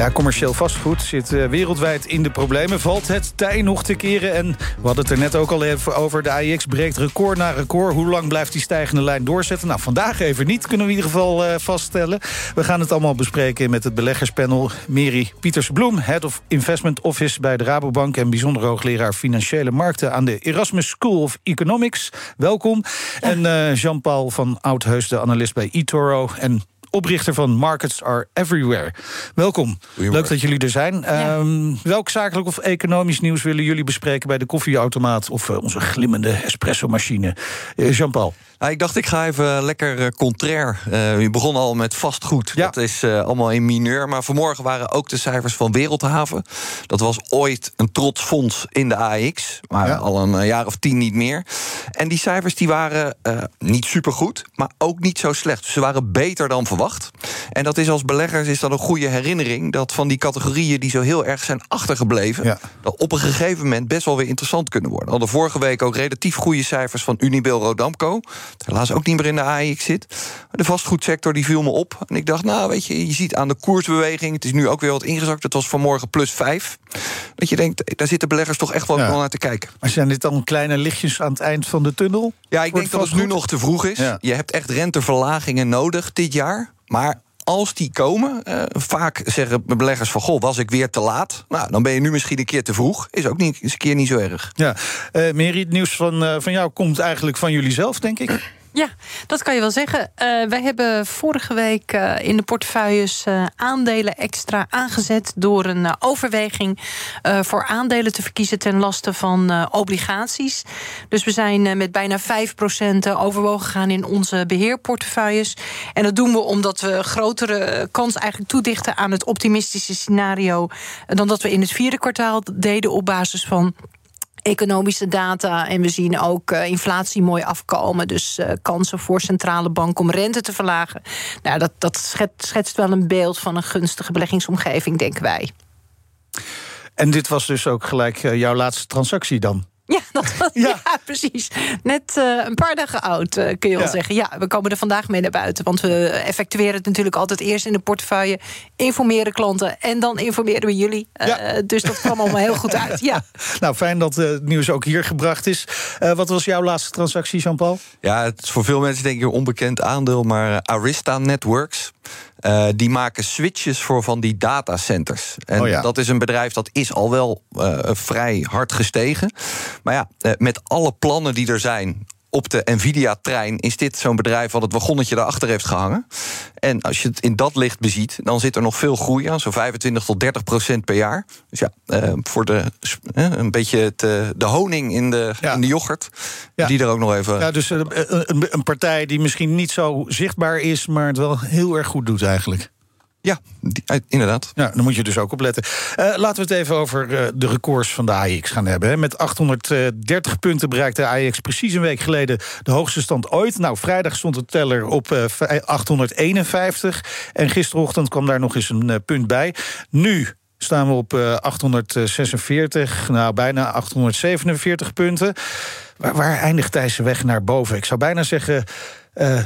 Ja, commercieel vastgoed zit uh, wereldwijd in de problemen. Valt het tij nog te keren? En we hadden het er net ook al even over. De AIX breekt record na record. Hoe lang blijft die stijgende lijn doorzetten? Nou, vandaag even niet, kunnen we in ieder geval uh, vaststellen. We gaan het allemaal bespreken met het beleggerspanel. Mary Pieters-Bloem, Head of Investment Office bij de Rabobank... en bijzonder hoogleraar Financiële Markten... aan de Erasmus School of Economics. Welkom. En uh, Jean-Paul van Oudheus, de analist bij eToro... en oprichter van Markets Are Everywhere. Welkom. Leuk dat jullie er zijn. Ja. Um, welk zakelijk of economisch nieuws willen jullie bespreken... bij de koffieautomaat of uh, onze glimmende espresso-machine? Uh, Jean-Paul. Nou, ik dacht, ik ga even lekker uh, contrair. Uh, u begon al met vastgoed. Ja. Dat is uh, allemaal in mineur. Maar vanmorgen waren ook de cijfers van Wereldhaven. Dat was ooit een trots fonds in de AX. Maar ja. al een jaar of tien niet meer. En die cijfers die waren niet supergoed, maar ook niet zo slecht. Dus ze waren beter dan verwacht. En dat is als beleggers is dat een goede herinnering... dat van die categorieën die zo heel erg zijn achtergebleven... Ja. dat op een gegeven moment best wel weer interessant kunnen worden. Al de vorige week ook relatief goede cijfers van Unibail Rodamco helaas ook niet meer in de AIX zit. De vastgoedsector die viel me op. En ik dacht, nou weet je, je ziet aan de koersbeweging... het is nu ook weer wat ingezakt, het was vanmorgen plus 5. Dat je denkt, daar zitten beleggers toch echt wel ja. naar te kijken. Maar zijn dit dan kleine lichtjes aan het eind van de tunnel? Ja, ik denk dat het nu nog te vroeg is. Ja. Je hebt echt renteverlagingen nodig dit jaar. Maar als die komen, uh, vaak zeggen beleggers van... goh, was ik weer te laat? Nou, dan ben je nu misschien een keer te vroeg. Is ook niet, eens een keer niet zo erg. Ja, uh, Mary, het nieuws van, uh, van jou komt eigenlijk van jullie zelf, denk ik. Ja, dat kan je wel zeggen. Uh, wij hebben vorige week uh, in de portefeuilles uh, aandelen extra aangezet door een overweging voor aandelen te verkiezen ten laste van obligaties. Dus we zijn met bijna 5% overwogen gegaan in onze beheerportefeuilles. En dat doen we omdat we grotere kans eigenlijk toedichten aan het optimistische scenario dan dat we in het vierde kwartaal deden op basis van economische data. En we zien ook uh, inflatie mooi afkomen. Dus uh, kansen voor centrale banken om rente te verlagen. Nou, dat, dat schetst, wel een beeld van een gunstige beleggingsomgeving, denken wij. En dit was dus ook gelijk uh, jouw laatste transactie dan? Ja, dat was, ja. ja. precies. Net uh, een paar dagen oud, uh, kun je wel ja. zeggen. Ja, we komen er vandaag mee naar buiten. Want we effectueren het natuurlijk altijd eerst in de portefeuille. Informeren klanten en dan informeren we jullie. Uh, ja. Dus dat kwam allemaal heel goed uit. Ja. Nou, fijn dat het nieuws ook hier gebracht is. wat was jouw laatste transactie, Jean-Paul? Ja, het is voor veel mensen denk ik een onbekend aandeel. Maar Arista Networks... Uh, die maken switches voor van die datacenters. En oh ja. dat is een bedrijf dat is al wel uh, vrij hard gestegen. Maar ja, uh, met alle plannen die er zijn op de Nvidia-trein is dit zo'n bedrijf wat het wagonnetje daarachter heeft gehangen. En als je het in dat licht beziet, dan zit er nog veel groei aan, zo'n 25 tot 30 procent per jaar. Dus ja, uh, voor de, uh, een beetje de honing in de, ja. in de yoghurt, ja. die er ook nog even. Ja, dus een, een, een partij die misschien niet zo zichtbaar is, maar het wel heel erg goed doet eigenlijk. Ja, inderdaad. Ja, dan moet je dus ook opletten. Uh, laten we het even over uh, de records van de AX gaan hebben. Hè. Met 830 punten bereikte de AX precies een week geleden de hoogste stand ooit. Nou, vrijdag stond de teller op uh, 851. En gisterochtend kwam daar nog eens een punt bij. Nu staan we op 846, nou bijna 847 punten. Waar, eindigt deze weg naar boven? Ik zou bijna zeggen,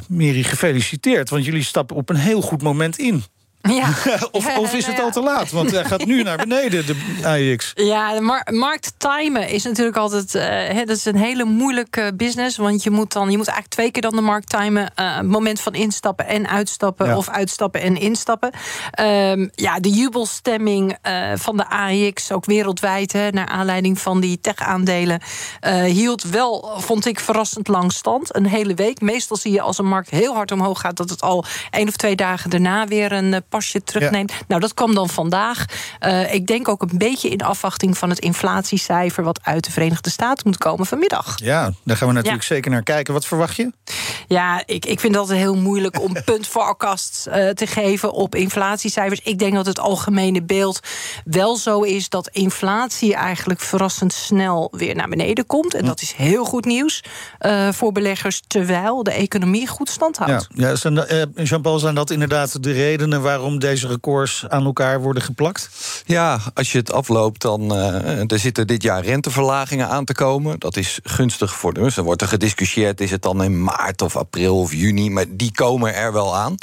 Miri, gefeliciteerd. Want jullie stappen op een heel goed moment in. Ja. of, of, is het al te laat? Want hij gaat nu naar beneden, de AX. Ja, de mar markt timen is natuurlijk altijd... Uh, dat is een hele moeilijke business. Want je moet, dan, je moet eigenlijk twee keer dan de markt timen. Uh, moment van instappen en uitstappen. Ja. Of uitstappen en instappen. Um, ja, de jubelstemming uh, van de AX, ook wereldwijd... Naar aanleiding van die tech-aandelen... hield wel, vond ik, verrassend lang stand. Een hele week. Meestal zie je als een markt heel hard omhoog gaat... dat het al één of twee dagen daarna weer een pasje terugneemt. Nou, dat kwam dan vandaag. Uh, ik denk ook een beetje in afwachting van het inflatiecijfer... wat uit de Verenigde Staten moet komen vanmiddag. Ja, daar gaan we natuurlijk zeker naar kijken. Wat verwacht je? Ja, ik, ik vind het altijd heel moeilijk om puntforecast uh, te geven op inflatiecijfers. Ik denk dat het algemene beeld wel zo is dat inflatie eigenlijk verrassend snel weer naar beneden komt. En dat is heel goed nieuws uh, voor beleggers, terwijl de economie goed stand houdt. Ja, ja Jean-Paul, zijn dat inderdaad de redenen waarom deze records aan elkaar worden geplakt? Ja, als je het afloopt, dan uh, er zitten dit jaar renteverlagingen aan te komen. Dat is gunstig voor de. Dus dan wordt er gediscussieerd: is het dan in maart of april of juni? Maar die komen er wel aan.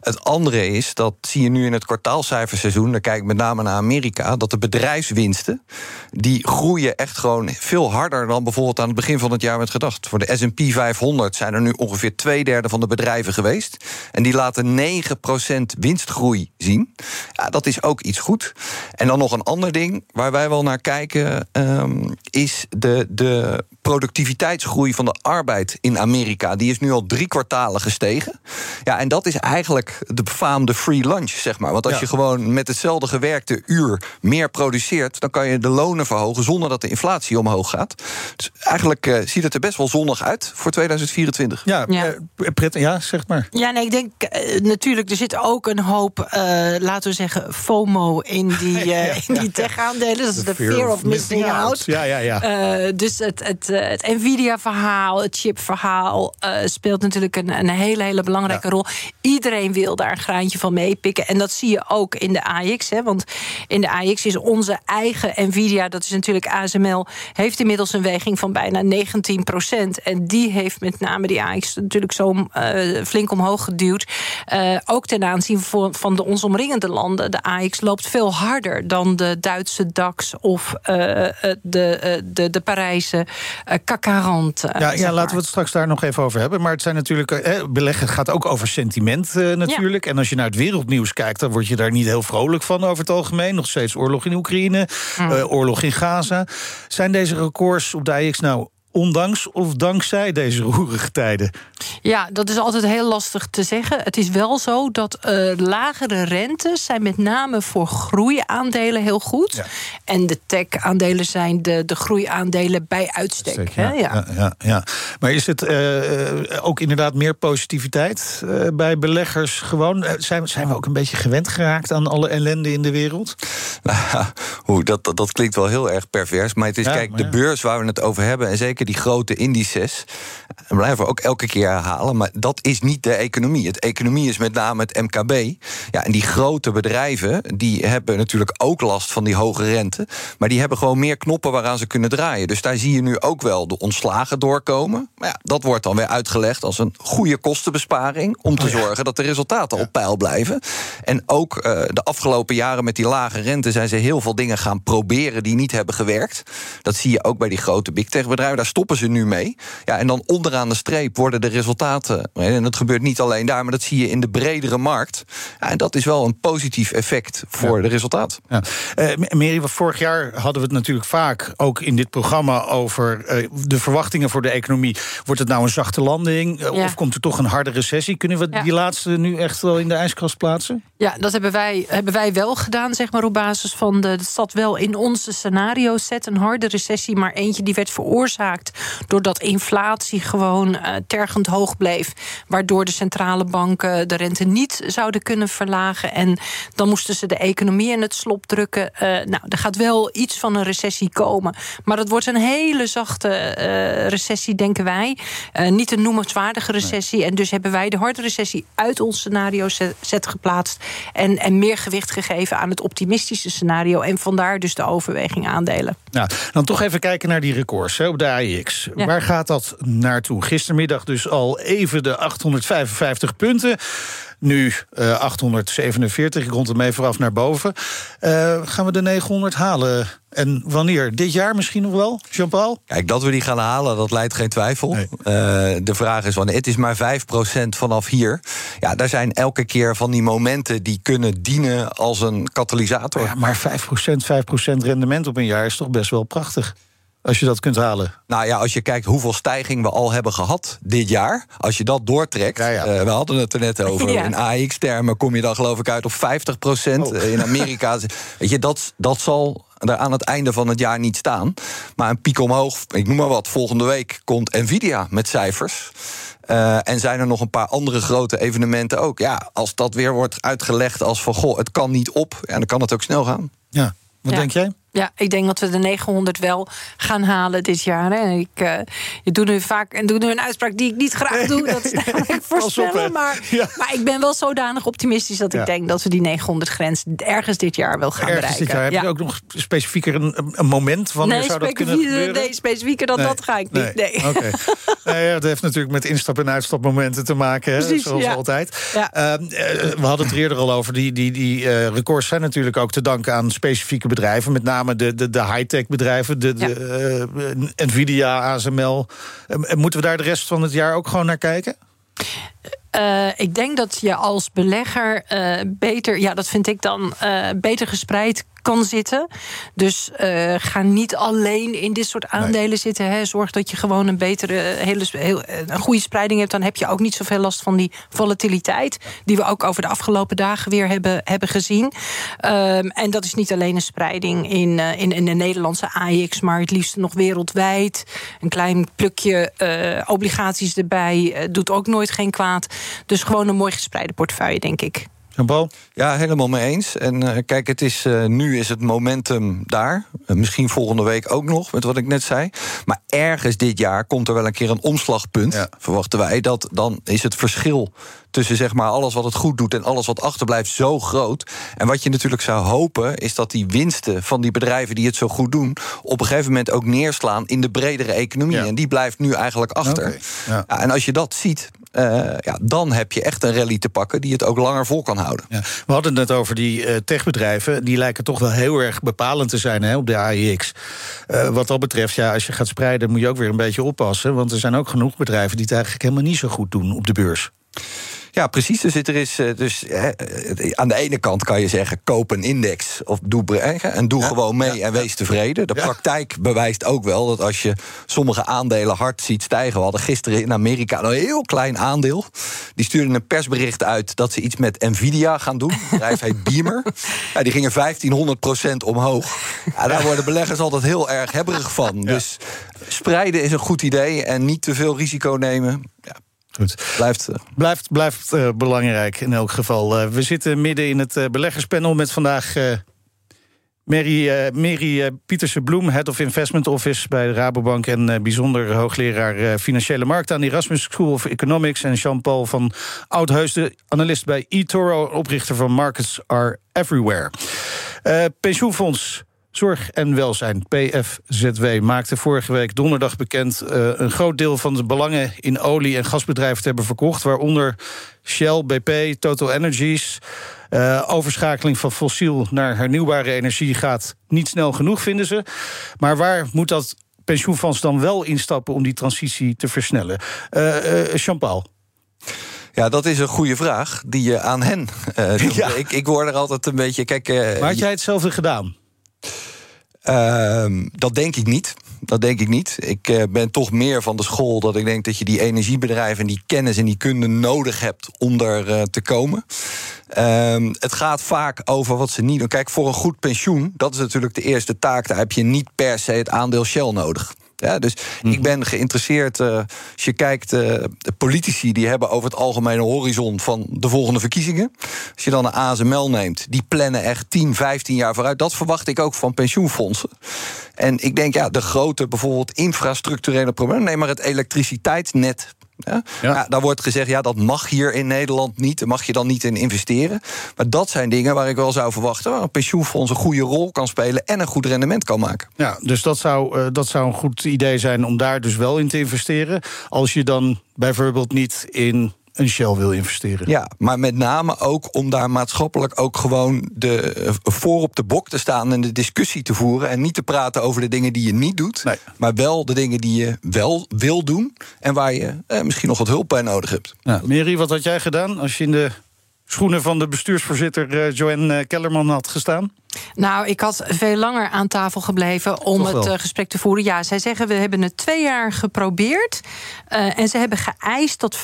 Het andere is, dat zie je nu in het kwartaalcijferseizoen, daar kijk ik met name naar Amerika, dat de bedrijfswinsten, die groeien echt gewoon veel harder dan bijvoorbeeld aan het begin van het jaar werd gedacht. Voor de SP 500 zijn er nu ongeveer twee derde van de bedrijven geweest. En die laten 9% winstgroei zien. Ja, dat is ook iets goed. En dan nog een ander ding waar wij wel naar kijken, um, is de, de productiviteitsgroei van de arbeid in Amerika. Die is nu al drie kwartalen gestegen. Ja, en dat is eigenlijk de befaamde free lunch, zeg maar. Want als je gewoon met hetzelfde gewerkte uur meer produceert, dan kan je de lonen verhogen zonder dat de inflatie omhoog gaat. Dus eigenlijk uh, ziet het er best wel zonnig uit voor 2024. Ja, ja. Uh, ja zeg maar. Ja, nee, ik denk uh, natuurlijk, er zit ook een hoop, laten we zeggen, FOMO in die, ja, in die tech-aandelen. Dat is de fear, fear of missing out. out. Ja, ja, ja. dus het, het, het Nvidia-verhaal, het chip-verhaal speelt natuurlijk een, een hele, hele belangrijke rol. Iedereen wil daar een graantje van meepikken. En dat zie je ook in de AX. Hè, want in de AX is onze eigen Nvidia, dat is natuurlijk ASML, heeft inmiddels een weging van bijna 19 procent. En die heeft met name die AX natuurlijk zo uh, flink omhoog geduwd. Uh, ook ten aanzien van, van de ons omringende landen. De AX loopt veel harder dan de Duitse DAX of uh, de, de, de Parijse CAC 40. ja, ja laten we het straks daar nog even over hebben. Maar het zijn natuurlijk, eh, beleggen gaat ook over sentiment natuurlijk. En als je naar het wereldnieuws kijkt, dan word je daar niet heel vrolijk van over het algemeen. Nog steeds oorlog in Oekraïne, mm. oorlog in Gaza. Zijn deze records op de AX nou ondanks of dankzij deze roerige tijden? Ja, dat is altijd heel lastig te zeggen. Het is wel zo dat uh, lagere rentes zijn met name voor groeiaandelen heel goed. Ja. En de tech-aandelen zijn de, de groeiaandelen bij uitstek. ja, ja. Ja. Ja, Maar is het uh, ook inderdaad meer positiviteit uh, bij beleggers gewoon? zijn, zijn we ook een beetje gewend geraakt aan alle ellende in de wereld? Nou, dat, dat klinkt wel heel erg pervers. Maar het is, kijk, de beurs waar we het over hebben... en zeker die grote indices. En blijven we ook elke keer herhalen. Maar dat is niet de economie. Het economie is met name het MKB. Ja, en die grote bedrijven die hebben natuurlijk ook last van die hoge rente. Maar die hebben gewoon meer knoppen waaraan ze kunnen draaien. Dus daar zie je nu ook wel de ontslagen doorkomen. Maar ja, dat wordt dan weer uitgelegd als een goede kostenbesparing. Om te oh zorgen dat de resultaten op peil blijven. En ook uh, de afgelopen jaren met die lage rente zijn ze heel veel dingen gaan proberen die niet hebben gewerkt. Dat zie je ook bij die grote big tech bedrijven. Daar stoppen ze nu mee. Ja, en dan onderaan de streep worden de resultaten. En dat gebeurt niet alleen daar, maar dat zie je in de bredere markt. Ja, en dat is wel een positief effect voor ja. de resultaat. Ja. Uh, Mary, vorig jaar hadden we het natuurlijk vaak ook in dit programma over uh, de verwachtingen voor de economie. Wordt het nou een zachte landing? Uh, of komt er toch een harde recessie? Kunnen we die laatste nu echt wel in de ijskast plaatsen? Ja, dat hebben wij, hebben wij wel gedaan, zeg maar, op basis van de. Het zat wel in onze scenario set, een harde recessie, maar eentje die werd veroorzaakt doordat inflatie gewoon uh, tergend hoog bleef. Waardoor de centrale banken de rente niet zouden kunnen verlagen. En dan moesten ze de economie in het slop drukken. Uh, nou, er gaat wel iets van een recessie komen. Maar dat wordt een hele zachte uh, recessie, denken wij. niet een noemenswaardige recessie. Nee. En dus hebben wij de harde recessie uit ons scenario set geplaatst. En, en meer gewicht gegeven aan het optimistische scenario. En vandaar dus de overweging aandelen. Nou, dan toch even kijken naar die records hè, op de Ja. Waar gaat dat naartoe? Gistermiddag dus al even de 855 punten. Nu uh, 847, ik rond het mee vooraf naar boven. Uh, gaan we de 900 halen? En wanneer? Dit jaar misschien nog wel, Jean-Paul? Kijk, dat we die gaan halen, dat leidt geen twijfel. Nee. Uh, de vraag is wanneer. Het is maar 5% vanaf hier. Ja, daar zijn elke keer van die momenten die kunnen dienen als een katalysator. Ja, maar 5%, 5% rendement op een jaar is toch best wel prachtig. Als je dat kunt halen. Nou ja, als je kijkt hoeveel stijging we al hebben gehad dit jaar. Als je dat doortrekt. Ja, we hadden het er net over. In AX-termen kom je dan geloof ik uit op 50 procent. In Amerika. Weet je, dat, dat zal er aan het einde van het jaar niet staan. Maar een piek omhoog, ik noem maar wat. Volgende week komt Nvidia met cijfers. Uh, en zijn er nog een paar andere grote evenementen ook. Ja, als dat weer wordt uitgelegd als van goh, het kan niet op, ja, dan kan het ook snel gaan. Ja, wat denk jij? Ja, ik denk dat we de 900 wel gaan halen dit jaar. Hè. Ik, uh, je doet nu vaak en doe nu een uitspraak die ik niet graag doe. Dat is ik voorspellen. Maar, maar ik ben wel zodanig optimistisch dat ik denk dat we die 900 grens ergens dit jaar wel gaan ergens bereiken. Dit jaar. Heb je ook nog specifieker een, een moment van nee, zou dat kunnen gebeuren? Nee, specifieker dan dat ga ik niet. Nee. Okay. nee, het heeft natuurlijk met instap- en uitstapmomenten te maken, hè, Precies, zoals altijd. Uh, we hadden het eerder al over. Die, die, die uh, records zijn natuurlijk ook te danken aan specifieke bedrijven. Met name de, de, de high-tech bedrijven, de, de Nvidia, ASML. moeten we daar de rest van het jaar ook gewoon naar kijken? Uh, ik denk dat je als belegger uh, beter, ja, dat vind ik dan, uh, beter gespreid kan zitten. Dus uh, ga niet alleen in dit soort aandelen zitten. Hè. Zorg dat je gewoon een betere, hele, heel, een goede spreiding hebt. Dan heb je ook niet zoveel last van die volatiliteit. Die we ook over de afgelopen dagen weer hebben, hebben gezien. Um, en dat is niet alleen een spreiding in, uh, in, in de Nederlandse AX, maar het liefst nog wereldwijd. Een klein plukje uh, obligaties erbij doet ook nooit geen kwaad. Dus gewoon een mooi gespreide portefeuille, denk ik. Ja, helemaal mee eens. En uh, kijk, het is, uh, nu is het momentum daar. Uh, misschien volgende week ook nog, met wat ik net zei. Maar ergens dit jaar komt er wel een keer een omslagpunt, ja. verwachten wij. Dat dan is het verschil tussen zeg maar alles wat het goed doet en alles wat achterblijft zo groot. En wat je natuurlijk zou hopen, is dat die winsten van die bedrijven die het zo goed doen, op een gegeven moment ook neerslaan in de bredere economie. Ja. En die blijft nu eigenlijk achter. Okay. Ja, en als je dat ziet, uh, ja, dan heb je echt een rally te pakken die het ook langer vol kan houden. Ja, we hadden het net over die uh, techbedrijven. Die lijken toch wel heel erg bepalend te zijn hè, op de AIX. Uh, wat dat betreft, ja, als je gaat spreiden, moet je ook weer een beetje oppassen. Want er zijn ook genoeg bedrijven die het eigenlijk helemaal niet zo goed doen op de beurs. Ja, precies. Dus, er is, dus aan de ene kant kan je zeggen: koop een index of doe en doe ja, gewoon mee ja, en wees tevreden. De praktijk bewijst ook wel dat als je sommige aandelen hard ziet stijgen. We hadden gisteren in Amerika een heel klein aandeel. Die stuurden een persbericht uit dat ze iets met Nvidia gaan doen. Het bedrijf heet Beamer. Ja, die gingen 1500% omhoog. Ja, daar worden beleggers altijd heel erg hebberig van. Dus spreiden is een goed idee en niet te veel risico nemen. Ja, Goed. Blijft, uh... blijft, blijft uh, belangrijk in elk geval. Uh, we zitten midden in het beleggerspanel met vandaag Mary, Mary Pieterse Bloem, Head of Investment Office bij de Rabobank en bijzonder hoogleraar Financiële Markten aan de Erasmus School of Economics en Jean-Paul van Oudheusden, analist bij eToro, oprichter van Markets Are Everywhere. pensioenfonds Zorg en Welzijn, PFZW, maakte vorige week donderdag bekend... Uh, een groot deel van de belangen in olie- en gasbedrijven te hebben verkocht... waaronder Shell, BP, Total Energies. Uh, overschakeling van fossiel naar hernieuwbare energie gaat niet snel genoeg, vinden ze. Maar waar moet dat pensioenfonds dan wel instappen... om die transitie te versnellen? Uh, Jean-Paul. Ja, dat is een goede vraag die je aan hen. Uh, ja. ik, ik word er altijd een beetje. Kijk, uh, maar had jij hetzelfde gedaan? Uh, dat denk ik niet. Dat denk ik niet. Ik uh, ben toch meer van de school dat ik denk dat je die energiebedrijven, die kennis en die kunde nodig hebt om er uh, te komen. Uh, het gaat vaak over wat ze niet doen. Kijk, voor een goed pensioen, dat is natuurlijk de eerste taak. Daar heb je niet per se het aandeel Shell nodig. Ja, dus mm. ik ben geïnteresseerd. Uh, als je kijkt, uh, de politici die hebben over het algemene horizon van de volgende verkiezingen. Als je dan een ASML neemt, die plannen echt 10, 15 jaar vooruit. Dat verwacht ik ook van pensioenfondsen. En ik denk, ja, de grote bijvoorbeeld infrastructurele problemen. Neem maar het elektriciteitsnet ja? Ja. daar wordt gezegd, ja, dat mag hier in Nederland niet. Daar mag je dan niet in investeren. Maar dat zijn dingen waar ik wel zou verwachten... waar een pensioenfonds een goede rol kan spelen... en een goed rendement kan maken. Ja, dus dat zou, uh, dat zou een goed idee zijn om daar dus wel in te investeren. Als je dan bijvoorbeeld niet in een Shell wil investeren. Ja, maar met name ook om daar maatschappelijk ook gewoon de, eh, voor op de bok te staan en de discussie te voeren. En niet te praten over de dingen die je niet doet, nee. maar wel de dingen die je wel wil doen en waar je eh, misschien nog wat hulp bij nodig hebt. Ja, Mary, wat had jij gedaan als je in de schoenen van de bestuursvoorzitter Joanne Kellerman had gestaan? Nou, ik had veel langer aan tafel gebleven om het gesprek te voeren. Ja, zij zeggen we hebben het twee jaar geprobeerd. en ze hebben geëist dat 50%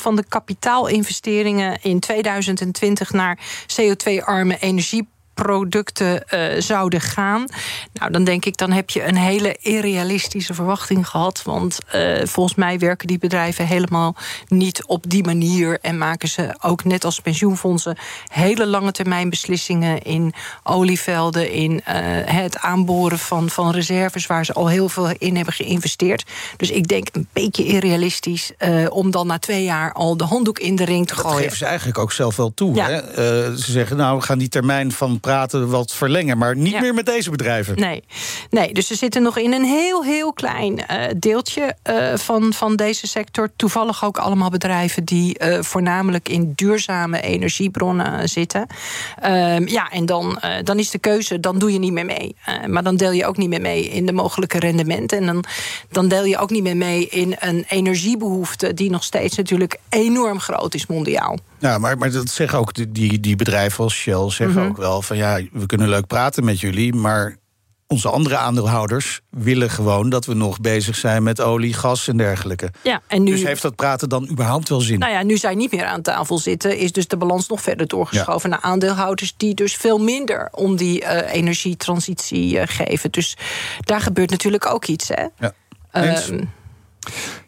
van de kapitaalinvesteringen in 2020 naar CO2-arme energie producten uh, zouden gaan. Nou, dan denk ik, dan heb je een hele irrealistische verwachting gehad. Want uh, volgens mij werken die bedrijven helemaal niet op die manier. En maken ze ook net als pensioenfondsen hele lange termijn beslissingen in olievelden, in uh, het aanboren van, van reserves waar ze al heel veel in hebben geïnvesteerd. Dus ik denk een beetje irrealistisch om dan na twee jaar al de handdoek in de ring te gooien. Dat geven ze eigenlijk ook zelf wel toe. Hè? ze zeggen, nou, we gaan die termijn van praten wat verlengen. Maar niet meer met deze bedrijven. Nee. nee, dus ze zitten nog in een heel, heel klein uh, deeltje uh, van, van deze sector. Toevallig ook allemaal bedrijven die uh, voornamelijk in duurzame energiebronnen zitten. Ehm, ja, en dan, dan is de keuze, dan doe je niet meer mee. maar dan deel je ook niet meer mee in de mogelijke rendementen. En dan, dan deel je ook niet meer mee in een energiebehoefte die nog steeds natuurlijk enorm groot is mondiaal. Ja, maar, maar dat zeggen ook die, die bedrijven als Shell zeggen mhm. ook wel van ja, we kunnen leuk praten met jullie, maar onze andere aandeelhouders willen gewoon dat we nog bezig zijn met olie, gas en dergelijke. Ja, en nu, dus heeft dat praten dan überhaupt wel zin? Nou ja, nu zij niet meer aan tafel zitten, is dus de balans nog verder doorgeschoven naar aandeelhouders die dus veel minder om die uh, energietransitie uh, geven. Dus daar gebeurt natuurlijk ook iets. Hè? Ja. Ehm,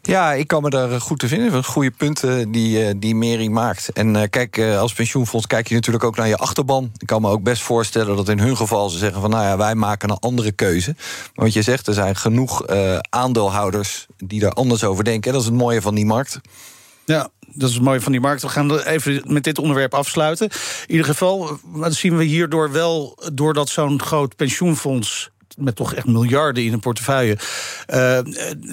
ja, ik kan me daar goed te vinden. Goede punten die, eh, die Mary maakt. En eh, kijk, eh, als pensioenfonds kijk je natuurlijk ook naar je achterban. Ik kan me ook best voorstellen dat in hun geval ze zeggen van... nou ja, wij maken een andere keuze. Maar wat je zegt, er zijn genoeg aandeelhouders die daar anders over denken. Dat is het mooie van die markt. Ja, dat is het mooie van die markt. We gaan even met dit onderwerp afsluiten. In ieder geval zien we hierdoor wel... doordat zo'n groot pensioenfonds met toch echt miljarden in een portefeuille, uh,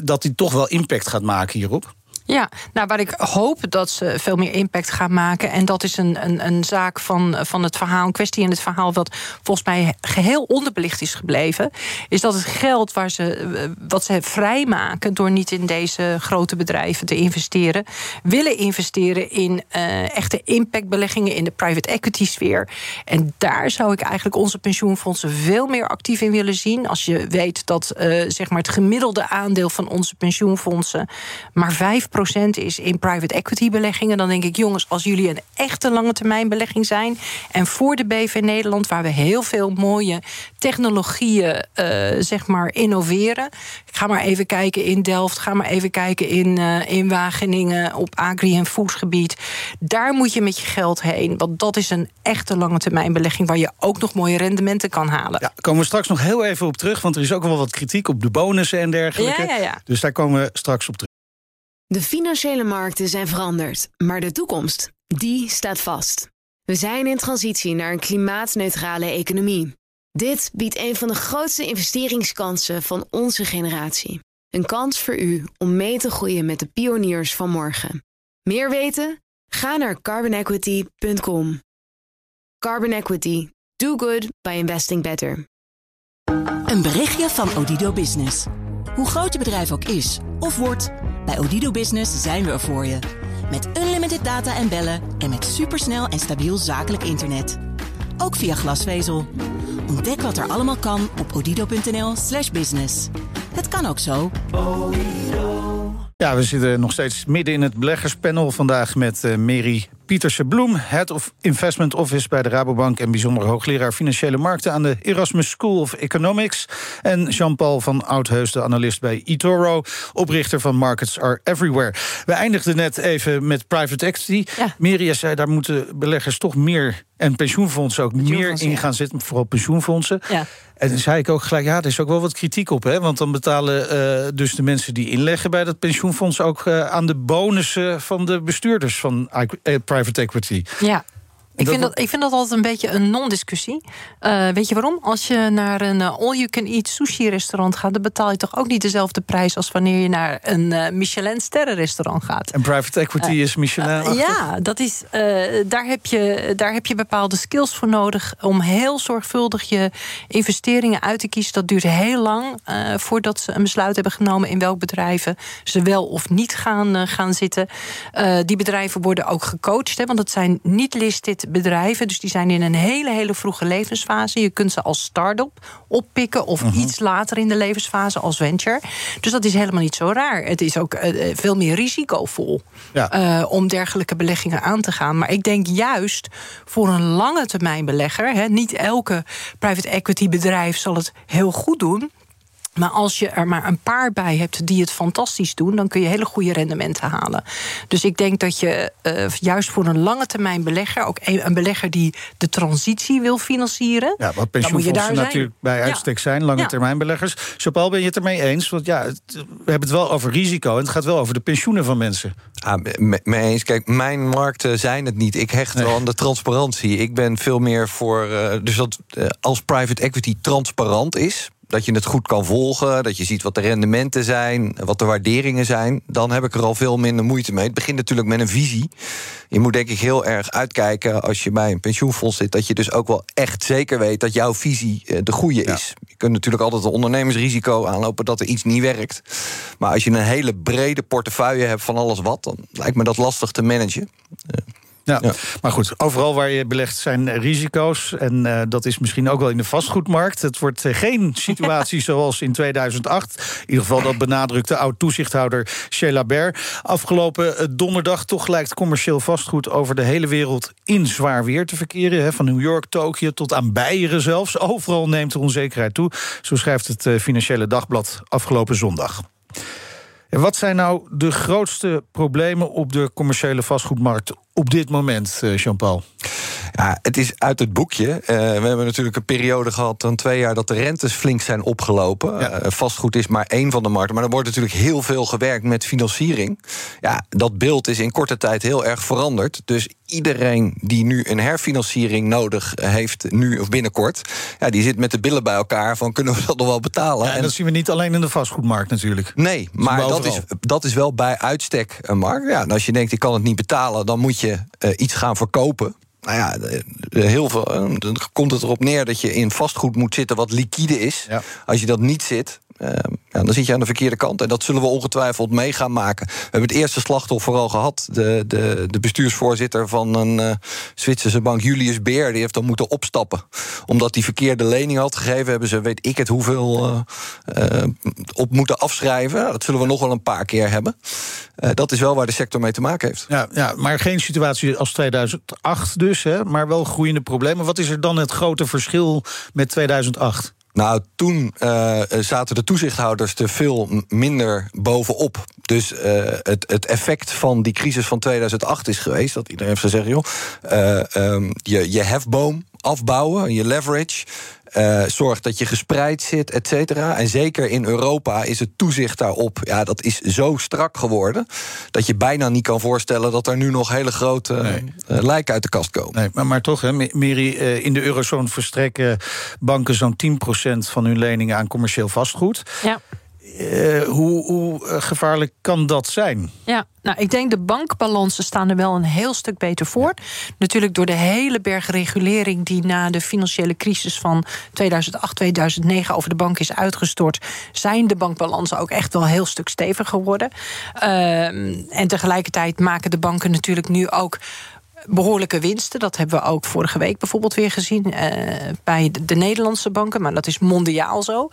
dat die toch wel impact gaat maken hierop? Ja, nou waar ik hoop dat ze veel meer impact gaan maken. En dat is een, een, een zaak van, van het verhaal, een kwestie in het verhaal, wat volgens mij geheel onderbelicht is gebleven. Is dat het geld waar ze, wat ze vrijmaken door niet in deze grote bedrijven te investeren, willen investeren in uh, echte impactbeleggingen in de private equity sfeer. En daar zou ik eigenlijk onze pensioenfondsen veel meer actief in willen zien. Als je weet dat uh, zeg maar het gemiddelde aandeel van onze pensioenfondsen maar 5 is in private equity beleggingen, dan denk ik, jongens, als jullie een echte lange termijn belegging zijn en voor de BV Nederland, waar we heel veel mooie technologieën uh, zeg maar innoveren. Ga maar even kijken in Delft, ga maar even kijken in, uh, in Wageningen op agri- en voedsgebied. Daar moet je met je geld heen, want dat is een echte lange termijn belegging waar je ook nog mooie rendementen kan halen. Ja, komen we straks nog heel even op terug, want er is ook wel wat kritiek op de bonussen en dergelijke. Ja, ja, ja. Dus daar komen we straks op terug. De financiële markten zijn veranderd, maar de toekomst, die staat vast. We zijn in transitie naar een klimaatneutrale economie. Dit biedt een van de grootste investeringskansen van onze generatie. Een kans voor u om mee te groeien met de pioniers van morgen. Meer weten? Ga naar carbonequity.com. Carbon Equity. Do good by investing better. Een berichtje van Odido Business. Hoe groot je bedrijf ook is of wordt... Bij Odido Business zijn we er voor je. Met unlimited data en bellen en met supersnel en stabiel zakelijk internet. Ook via glasvezel. Ontdek wat er allemaal kan op odido.nl/slash business. Het kan ook zo. Ja, we zitten nog steeds midden in het beleggerspanel vandaag met uh, Mary Pieterse Bloem, Head of Investment Office bij de Rabobank en bijzonder hoogleraar financiële markten aan de Erasmus School of Economics. En Jean-Paul van Oudheus, de analist bij eToro, oprichter van Markets Are Everywhere. We eindigden net even met private equity. Ja. Mary zei, daar moeten beleggers toch meer en pensioenfondsen ook meer in gaan zitten, vooral pensioenfondsen. Ja. En dan zei ik ook gelijk, ja, er is ook wel wat kritiek op. Hè? Want dan betalen uh, dus de mensen die inleggen bij dat pensioenfonds... ook uh, aan de bonussen van de bestuurders van uh, private equity. Ja. Ik vind, dat, ik vind dat altijd een beetje een non-discussie. Uh, weet je waarom? Als je naar een uh, all-you-can-eat sushi-restaurant gaat... dan betaal je toch ook niet dezelfde prijs... als wanneer je naar een uh, Michelin-sterrenrestaurant gaat. En private equity is Michelin? ja, dat is, daar, heb je, daar heb je bepaalde skills voor nodig... om heel zorgvuldig je investeringen uit te kiezen. Dat duurt heel lang voordat ze een besluit hebben genomen... in welk bedrijven ze wel of niet gaan, gaan zitten. die bedrijven worden ook gecoacht, hè, want het zijn niet listed bedrijven. Dus die zijn in een hele, hele vroege levensfase. Je kunt ze als start-up oppikken of mhm. iets later in de levensfase als venture. Dus dat is helemaal niet zo raar. Het is ook uh, veel meer risicovol ja. uh, om dergelijke beleggingen aan te gaan. Maar ik denk juist voor een lange termijn belegger, hè, niet elke private equity bedrijf zal het heel goed doen. Maar als je er maar een paar bij hebt die het fantastisch doen, dan kun je hele goede rendementen halen. Dus ik denk dat je uh, juist voor een lange termijn belegger, ook een, belegger die de transitie wil financieren. Ja, wat pensioenfondsen natuurlijk bij uitstek zijn, lange termijn beleggers. Chopal, ben je het ermee eens? Want ja, we hebben het wel over risico en het gaat wel over de pensioenen van mensen. Ah, mee eens. Kijk, mijn markten zijn het niet. Ik hecht wel aan de transparantie. Ik ben veel meer voor. Uh, dus dat uh, als private equity transparant is dat je het goed kan volgen, dat je ziet wat de rendementen zijn, wat de waarderingen zijn, dan heb ik er al veel minder moeite mee. Het begint natuurlijk met een visie. Je moet denk ik heel erg uitkijken als je bij een pensioenfonds zit, dat je dus ook wel echt zeker weet dat jouw visie eh, de goede is. Je kunt natuurlijk altijd een ondernemersrisico aanlopen dat er iets niet werkt. Maar als je een hele brede portefeuille hebt van alles wat, dan lijkt me dat lastig te managen. Eh, ja. Maar goed, overal waar je belegt zijn risico's. En uh, dat is misschien ook wel in de vastgoedmarkt. Het wordt uh, geen situatie zoals in 2008. In ieder geval dat benadrukte oud-toezichthouder Sheila Ber. Afgelopen eh, donderdag toch lijkt commercieel vastgoed... over de hele wereld in zwaar weer te verkeren. Hè, van New York, Tokio tot aan Beieren zelfs. Overal neemt de onzekerheid toe. Zo schrijft het Financiële Dagblad afgelopen zondag. En wat zijn nou de grootste problemen op de commerciële vastgoedmarkt op dit moment, eh, Jean-Paul? Ja, het is uit het boekje. Uh, we hebben natuurlijk een periode gehad, dan twee jaar, dat de rentes flink zijn opgelopen. Ja. Uh, vastgoed is maar één van de markten. Maar er wordt natuurlijk heel veel gewerkt met financiering. Ja, dat beeld is in korte tijd heel erg veranderd. Dus iedereen die nu een herfinanciering nodig heeft, nu of binnenkort, ja, die zit met de billen bij elkaar van kunnen we dat nog wel betalen? Ja, en dat zien we niet alleen in de vastgoedmarkt natuurlijk. Nee, maar dat is, dat is wel bij uitstek een markt. Ja, en als je denkt, ik kan het niet betalen, dan moet je uh, iets gaan verkopen nou ja, heel veel, dan komt het erop neer dat je in vastgoed moet zitten wat liquide is. Als je dat niet zit, uh, ja, dan zit je aan de verkeerde kant. En dat zullen we ongetwijfeld mee gaan maken. We hebben het eerste slachtoffer al gehad. De, de, de bestuursvoorzitter van een uh, Zwitserse bank, Julius Beer, die heeft dan moeten opstappen. Omdat hij verkeerde lening had gegeven, hebben ze, weet ik het, hoeveel uh, op moeten afschrijven. Dat zullen we nog wel een paar keer hebben. dat is wel waar de sector mee te maken heeft. Ja, ja maar geen situatie als 2008 dus, maar wel groeiende problemen. Wat is er dan het grote verschil met 2008? Nou, toen uh, zaten de toezichthouders er veel minder bovenop. Dus uh, het, het effect van die crisis van 2008 is geweest... dat iedereen heeft gezegd, joh, uh, um, je, je hefboom afbouwen, je leverage... Uh, zorg dat je gespreid zit, et cetera. En zeker in Europa is het toezicht daarop... ja, dat is zo strak geworden... dat je bijna niet kan voorstellen... dat er nu nog hele grote nee. uh, lijken uit de kast komen. Nee, maar, maar toch, hè, Miri, uh, in de eurozone verstrekken banken... zo'n 10% van hun leningen aan commercieel vastgoed. Ja. Uh, hoe, hoe gevaarlijk kan dat zijn? Ja, nou, ik denk de bankbalansen staan er wel een heel stuk beter voor. Natuurlijk door de hele berg regulering die na de financiële crisis van 2008, 2009 over de bank is uitgestort, zijn de bankbalansen ook echt wel een heel stuk steviger geworden. Uh, en tegelijkertijd maken de banken natuurlijk nu ook behoorlijke winsten. Dat hebben we ook vorige week bijvoorbeeld weer gezien uh, bij de, Nederlandse banken. Maar dat is mondiaal zo.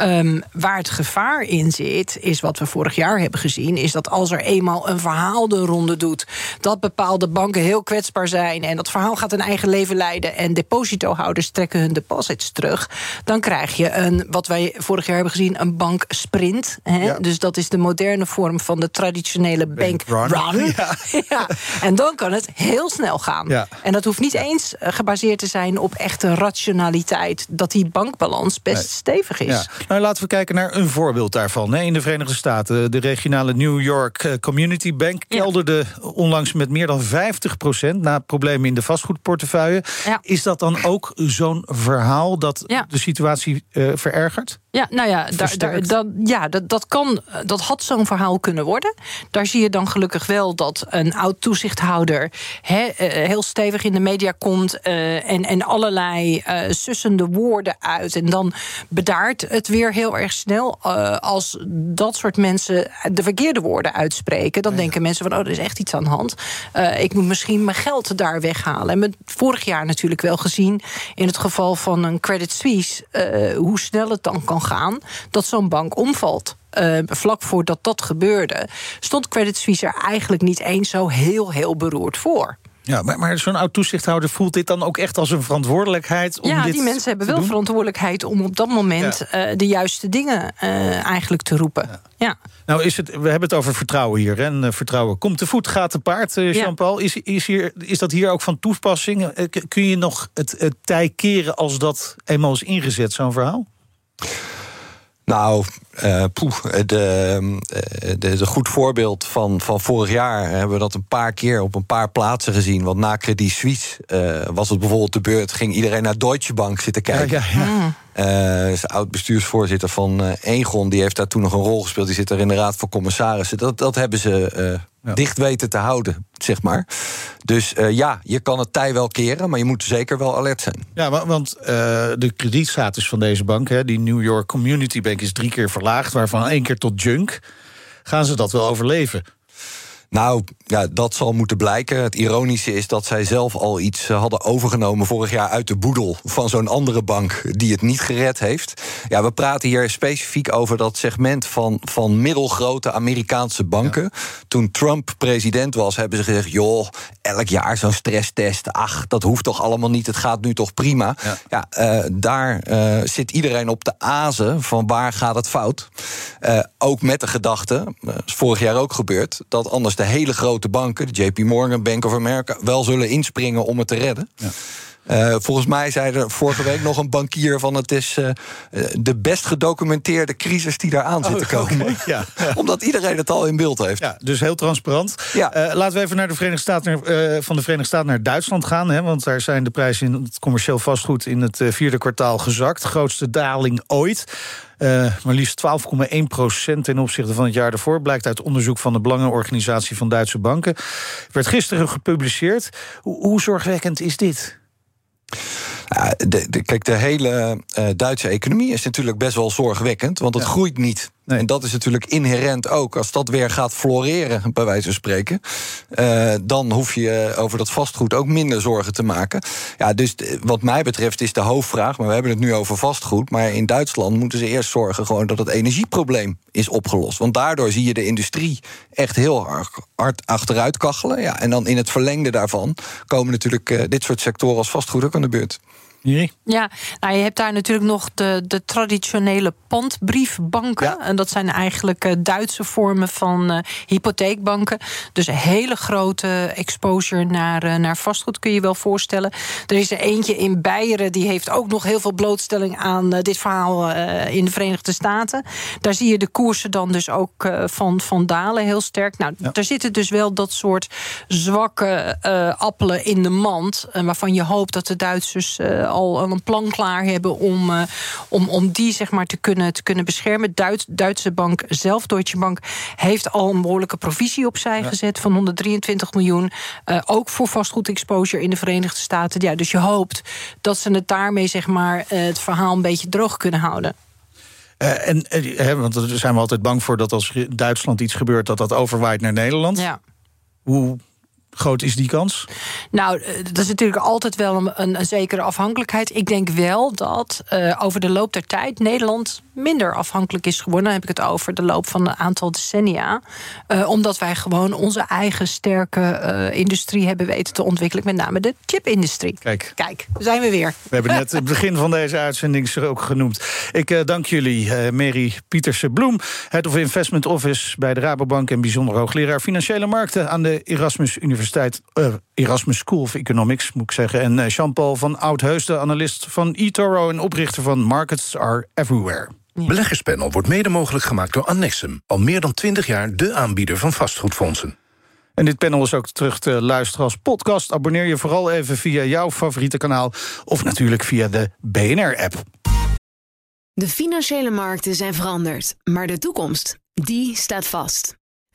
Um, waar het gevaar in zit, is wat we vorig jaar hebben gezien... is dat als er eenmaal een verhaal de ronde doet... dat bepaalde banken heel kwetsbaar zijn... en dat verhaal gaat een eigen leven leiden... en depositohouders trekken hun deposits terug... dan krijg je een, wat wij vorig jaar hebben gezien, een banksprint. Hè? Dus dat is de moderne vorm van de traditionele bank, run. Ja. ja. En dan kan het heel heel snel gaan. En dat hoeft niet eens gebaseerd te zijn op echte rationaliteit. Dat die bankbalans best stevig is. Ja. Nou, laten we kijken naar een voorbeeld daarvan. In de Verenigde Staten, de regionale New York Community Bank kelderde onlangs met meer dan 50 procent na problemen in de vastgoedportefeuille. Is dat dan ook zo'n verhaal dat de situatie uh, verergert? Ja, nou ja, daar, daar, dat, ja dat, dat, kan, dat had zo'n verhaal kunnen worden. Daar zie je dan gelukkig wel dat een oud toezichthouder he, uh, heel stevig in de media komt uh, en, en allerlei uh, sussende woorden uit. En dan bedaart het weer heel erg snel. als dat soort mensen de verkeerde woorden uitspreken, dan denken mensen van: oh, er is echt iets aan de hand. ik moet misschien mijn geld daar weghalen. En we vorig jaar natuurlijk wel gezien in het geval van een Credit Suisse hoe snel het dan kan gaan dat zo'n bank omvalt. Uh, vlak voordat dat gebeurde, stond Credit Suisse er eigenlijk niet eens zo heel, heel beroerd voor. Ja, maar, maar zo'n oud toezichthouder voelt dit dan ook echt als een verantwoordelijkheid? Om ja, die mensen hebben wel verantwoordelijkheid om op dat moment ja. uh, de juiste dingen uh, eigenlijk te roepen. Ja. ja. Nou, is het, we hebben het over vertrouwen hier. En uh, vertrouwen komt te voet, gaat te paard, Jean-Paul. Is, is, hier, is dat hier ook van toepassing? kun je nog het, het tij keren als dat eenmaal is ingezet, zo'n verhaal? Nou, uh, poeh, de, de, de, goed voorbeeld van, van vorig jaar hebben we dat een paar keer op een paar plaatsen gezien. Want na Credit Suisse uh, was het bijvoorbeeld de beurt, ging iedereen naar Deutsche Bank zitten kijken. Ja, ja, ja. Uh, is oud-bestuursvoorzitter van uh, Egon, die heeft daar toen nog een rol gespeeld. Die zit er in de Raad van Commissarissen. Dat, dat hebben ze ja. dicht weten te houden, zeg maar. Dus ja, je kan het tij wel keren, maar je moet zeker wel alert zijn. Ja, want de kredietstatus van deze bank, hè, die New York Community Bank, is drie keer verlaagd, waarvan één keer tot junk. Gaan ze dat wel overleven? Nou, ja, dat zal moeten blijken. Het ironische is dat zij zelf al iets eh, hadden overgenomen vorig jaar uit de boedel van zo'n andere bank die het niet gered heeft. Ja, we praten hier specifiek over dat segment van, van middelgrote Amerikaanse banken. Toen Trump president was, hebben ze gezegd: joh, elk jaar zo'n stresstest. Ach, dat hoeft toch allemaal niet. Het gaat nu toch prima. Ja, ja uh, daar uh, zit iedereen op de azen van waar gaat het fout. Uh, ook met de gedachte, is vorig jaar ook gebeurd, dat anders de hele grote banken, de JP Morgan, Bank of America, wel zullen inspringen om het te redden. Ja. Uh, volgens mij zei er vorige week nog een bankier van het is uh, de best gedocumenteerde crisis die daar aan zit te oh, komen. Okay, ja. Omdat iedereen het al in beeld heeft. Ja, dus heel transparant. Ja. Uh, laten we even naar de Verenigde Staten, van de Verenigde Staten naar Duitsland gaan. Hè, want daar zijn de prijzen in het commercieel vastgoed in het vierde kwartaal gezakt. Grootste daling ooit. Uh, maar liefst 12,1 procent ten opzichte van het jaar daarvoor... blijkt uit onderzoek van de Belangenorganisatie van Duitse Banken. Werd gisteren gepubliceerd. Hoe, hoe zorgwekkend is dit? De, de, kijk, de hele uh, Duitse economie is natuurlijk best wel zorgwekkend, want het ja. groeit niet. En dat is natuurlijk inherent ook. Als dat weer gaat floreren, bij wijze van spreken, uh, dan hoef je over dat vastgoed ook minder zorgen te maken. Ja, dus wat mij betreft is de hoofdvraag, maar we hebben het nu over vastgoed. Maar in Duitsland moeten ze eerst zorgen gewoon dat het energieprobleem is opgelost. Want daardoor zie je de industrie echt heel hard achteruit kachelen. Ja, en dan in het verlengde daarvan komen natuurlijk uh, dit soort sectoren als vastgoed ook aan de beurt. Ja, nou, je hebt daar natuurlijk nog de, de traditionele pandbriefbanken. Ja. En dat zijn eigenlijk uh, Duitse vormen van uh, hypotheekbanken. Dus een hele grote exposure naar, uh, naar vastgoed, kun je wel voorstellen. Er is er eentje in Beieren, die heeft ook nog heel veel blootstelling aan dit verhaal in de Verenigde Staten. Daar zie je de koersen dan dus ook van, van dalen heel sterk. Nou, ja. daar zitten dus wel dat soort zwakke appelen in de mand. waarvan je hoopt dat de Duitsers al een plan klaar hebben om, uh, om, om die zeg maar, te, kunnen, te kunnen beschermen. Duits, Duitse bank zelf, Deutsche Bank, heeft al een behoorlijke provisie opzij ja. gezet van 123 miljoen. Uh, ook voor vastgoedexposure in de Verenigde Staten. Ja, dus je hoopt dat ze het daarmee zeg maar, het verhaal een beetje droog kunnen houden. Uh, en, want daar zijn we altijd bang voor dat als Duitsland iets gebeurt, dat dat overwaait naar Nederland. Ja. Hoe groot is die kans? Nou, eh, dat is natuurlijk altijd wel een, een zekere afhankelijkheid. Ik denk wel dat uh, over de loop der tijd Nederland minder afhankelijk is geworden. Dan heb ik het over de loop van een aantal decennia. Uh, omdat wij gewoon onze eigen sterke uh, industrie hebben weten te ontwikkelen. Met name de chipindustrie. Kijk. Kijk, zijn we weer. We hebben net het begin van deze uitzending ook genoemd. Ik dank jullie, Mary Pietersen-Bloem... Head of Investment Office bij de Rabobank... en bijzonder hoogleraar Financiële Markten aan de Erasmus Universiteit Universiteit uh, Erasmus School of Economics, moet ik zeggen. En uh, Jean-Paul van Oudheus, de analist van eToro en oprichter van Markets Are Everywhere. Beleggerspanel wordt mede mogelijk gemaakt door Annexum. Al meer dan 20 jaar de aanbieder van vastgoedfondsen. En dit panel is ook terug te luisteren als podcast. Abonneer je vooral even via jouw favoriete kanaal... of natuurlijk via de BNR-app. De financiële markten zijn veranderd, maar de toekomst, die staat vast.